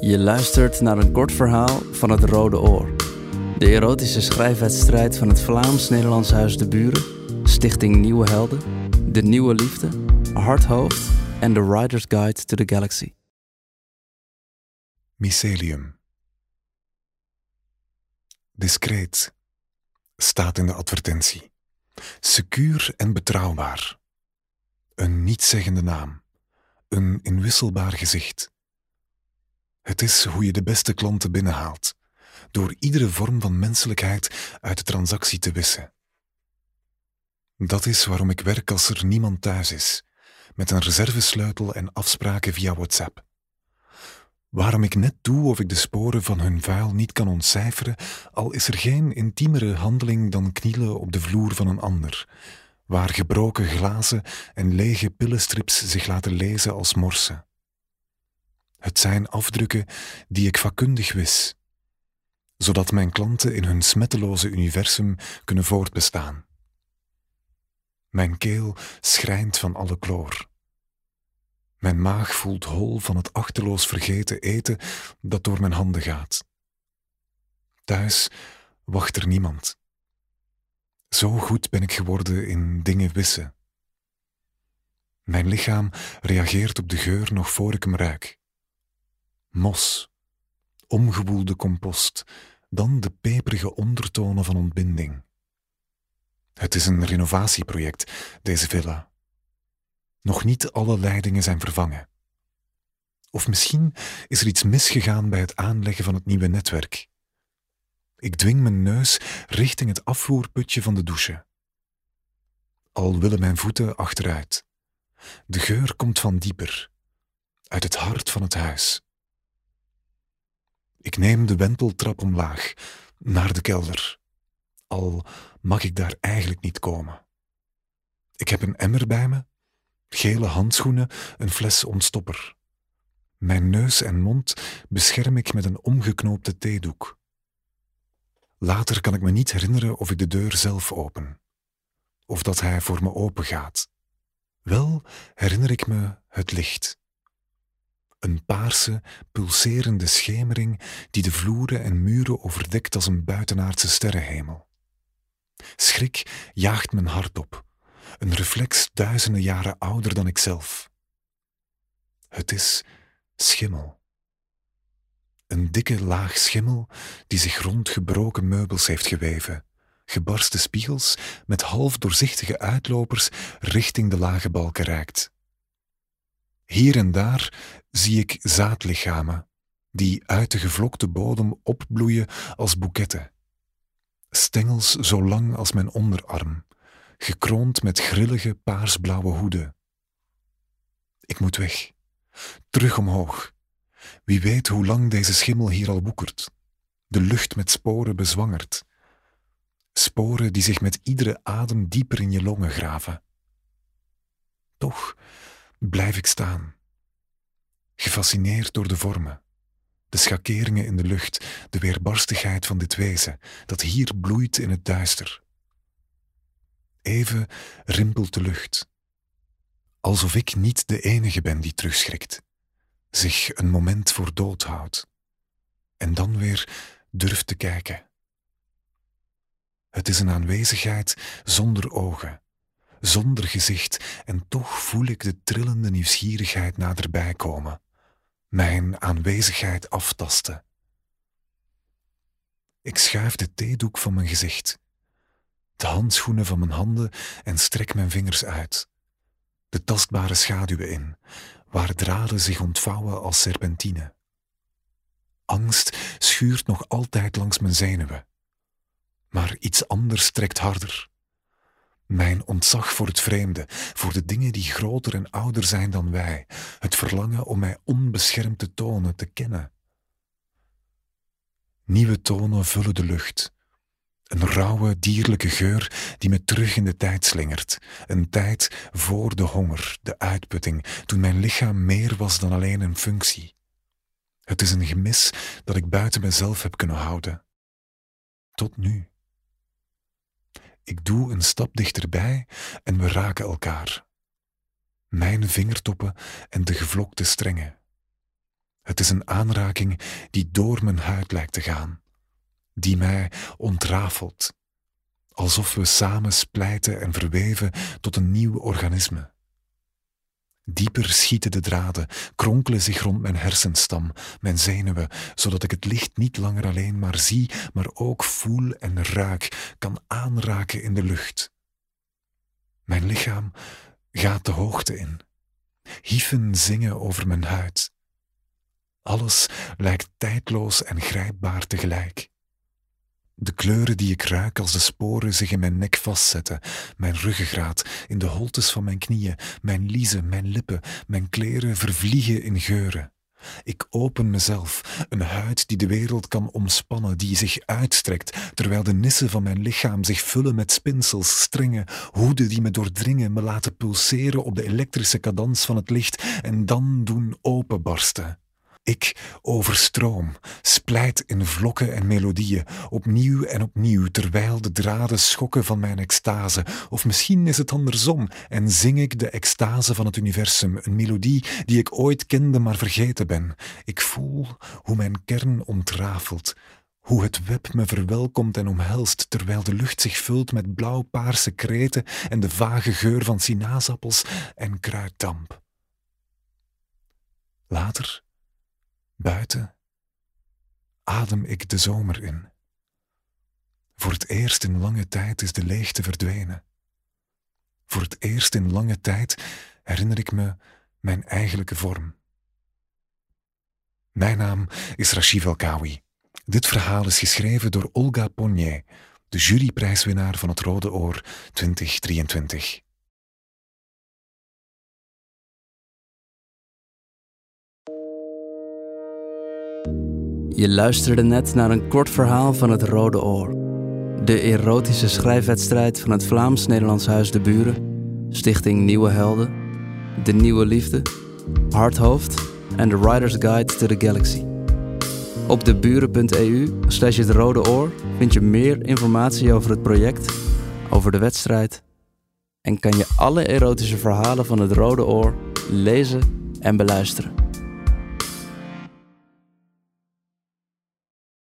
Je luistert naar een kort verhaal van het Rode Oor. De erotische schrijfwedstrijd van het Vlaams-Nederlands Huis de Buren, Stichting Nieuwe Helden, De Nieuwe Liefde, Hardhoofd en The Rider's Guide to the Galaxy. Mycelium. Discreet staat in de advertentie. Secuur en betrouwbaar. Een nietszeggende naam. Een inwisselbaar gezicht. Het is hoe je de beste klanten binnenhaalt, door iedere vorm van menselijkheid uit de transactie te wissen. Dat is waarom ik werk als er niemand thuis is, met een reservesleutel en afspraken via WhatsApp. Waarom ik net doe of ik de sporen van hun vuil niet kan ontcijferen, al is er geen intiemere handeling dan knielen op de vloer van een ander, waar gebroken glazen en lege pillenstrips zich laten lezen als morsen. Het zijn afdrukken die ik vakkundig wis, zodat mijn klanten in hun smetteloze universum kunnen voortbestaan. Mijn keel schrijnt van alle kloor. Mijn maag voelt hol van het achteloos vergeten eten dat door mijn handen gaat. Thuis wacht er niemand. Zo goed ben ik geworden in dingen wissen. Mijn lichaam reageert op de geur nog voor ik hem ruik. Mos, omgewoelde compost, dan de peperige ondertonen van ontbinding. Het is een renovatieproject, deze villa. Nog niet alle leidingen zijn vervangen. Of misschien is er iets misgegaan bij het aanleggen van het nieuwe netwerk. Ik dwing mijn neus richting het afvoerputje van de douche. Al willen mijn voeten achteruit. De geur komt van dieper, uit het hart van het huis. Ik neem de wenteltrap omlaag, naar de kelder. Al mag ik daar eigenlijk niet komen. Ik heb een emmer bij me, gele handschoenen, een fles ontstopper. Mijn neus en mond bescherm ik met een omgeknoopte theedoek. Later kan ik me niet herinneren of ik de deur zelf open, of dat hij voor me open gaat. Wel herinner ik me het licht. Een paarse, pulserende schemering die de vloeren en muren overdekt als een buitenaardse sterrenhemel. Schrik jaagt mijn hart op, een reflex duizenden jaren ouder dan ikzelf. Het is schimmel. Een dikke laag schimmel die zich rond gebroken meubels heeft geweven, gebarste spiegels met half doorzichtige uitlopers richting de lage balken reikt. Hier en daar zie ik zaadlichamen die uit de gevlokte bodem opbloeien als boeketten. Stengels zo lang als mijn onderarm, gekroond met grillige paarsblauwe hoeden. Ik moet weg, terug omhoog. Wie weet hoe lang deze schimmel hier al woekert, de lucht met sporen bezwangert. Sporen die zich met iedere adem dieper in je longen graven. Toch blijf ik staan, gefascineerd door de vormen, de schakeringen in de lucht, de weerbarstigheid van dit wezen dat hier bloeit in het duister. Even rimpelt de lucht, alsof ik niet de enige ben die terugschrikt, zich een moment voor dood houdt en dan weer durft te kijken. Het is een aanwezigheid zonder ogen, zonder gezicht, en toch voel ik de trillende nieuwsgierigheid naderbij komen, mijn aanwezigheid aftasten. Ik schuif de theedoek van mijn gezicht, de handschoenen van mijn handen en strek mijn vingers uit, de tastbare schaduwen in, waar draden zich ontvouwen als serpentine. Angst schuurt nog altijd langs mijn zenuwen, maar iets anders trekt harder mijn ontzag voor het vreemde, voor de dingen die groter en ouder zijn dan wij, het verlangen om mij onbeschermd te tonen, te kennen. Nieuwe tonen vullen de lucht. Een rauwe, dierlijke geur die me terug in de tijd slingert. Een tijd voor de honger, de uitputting, toen mijn lichaam meer was dan alleen een functie. Het is een gemis dat ik buiten mezelf heb kunnen houden. Tot nu. Ik doe een stap dichterbij en we raken elkaar. Mijn vingertoppen en de gevlokte strengen. Het is een aanraking die door mijn huid lijkt te gaan, die mij ontrafelt, alsof we samen splijten en verweven tot een nieuw organisme. Dieper schieten de draden, kronkelen zich rond mijn hersenstam, mijn zenuwen, zodat ik het licht niet langer alleen maar zie, maar ook voel en ruik, kan aanraken in de lucht. Mijn lichaam gaat de hoogte in. Hieven zingen over mijn huid. Alles lijkt tijdloos en grijpbaar tegelijk. De kleuren die ik ruik als de sporen zich in mijn nek vastzetten, mijn ruggengraat, in de holtes van mijn knieën, mijn liezen, mijn lippen, mijn kleren vervliegen in geuren. Ik open mezelf, een huid die de wereld kan omspannen, die zich uitstrekt, terwijl de nissen van mijn lichaam zich vullen met spinsels, stringen, hoeden die me doordringen, me laten pulseren op de elektrische cadans van het licht en dan doen openbarsten. Ik overstroom, splijt in vlokken en melodieën, opnieuw en opnieuw, terwijl de draden schokken van mijn extase. Of misschien is het andersom en zing ik de extase van het universum, een melodie die ik ooit kende maar vergeten ben. Ik voel hoe mijn kern ontrafelt, hoe het web me verwelkomt en omhelst, terwijl de lucht zich vult met blauw-paarse kreten en de vage geur van sinaasappels en kruiddamp. Later Buiten adem ik de zomer in. Voor het eerst in lange tijd is de leegte verdwenen. Voor het eerst in lange tijd herinner ik me mijn eigenlijke vorm. Mijn naam is Rashid Alkawi. Dit verhaal is geschreven door Olga Ponier, de juryprijswinnaar van het Rode Oor 2023. Je luisterde net naar een kort verhaal van het Rode Oor. De erotische schrijfwedstrijd van het Vlaams-Nederlands Huis de Buren, Stichting Nieuwe Helden, De Nieuwe Liefde, Hardhoofd en The Writer's Guide to the Galaxy. Op deburen.eu slash het Rode Oor vind je meer informatie over het project, over de wedstrijd en kan je alle erotische verhalen van het Rode Oor lezen en beluisteren.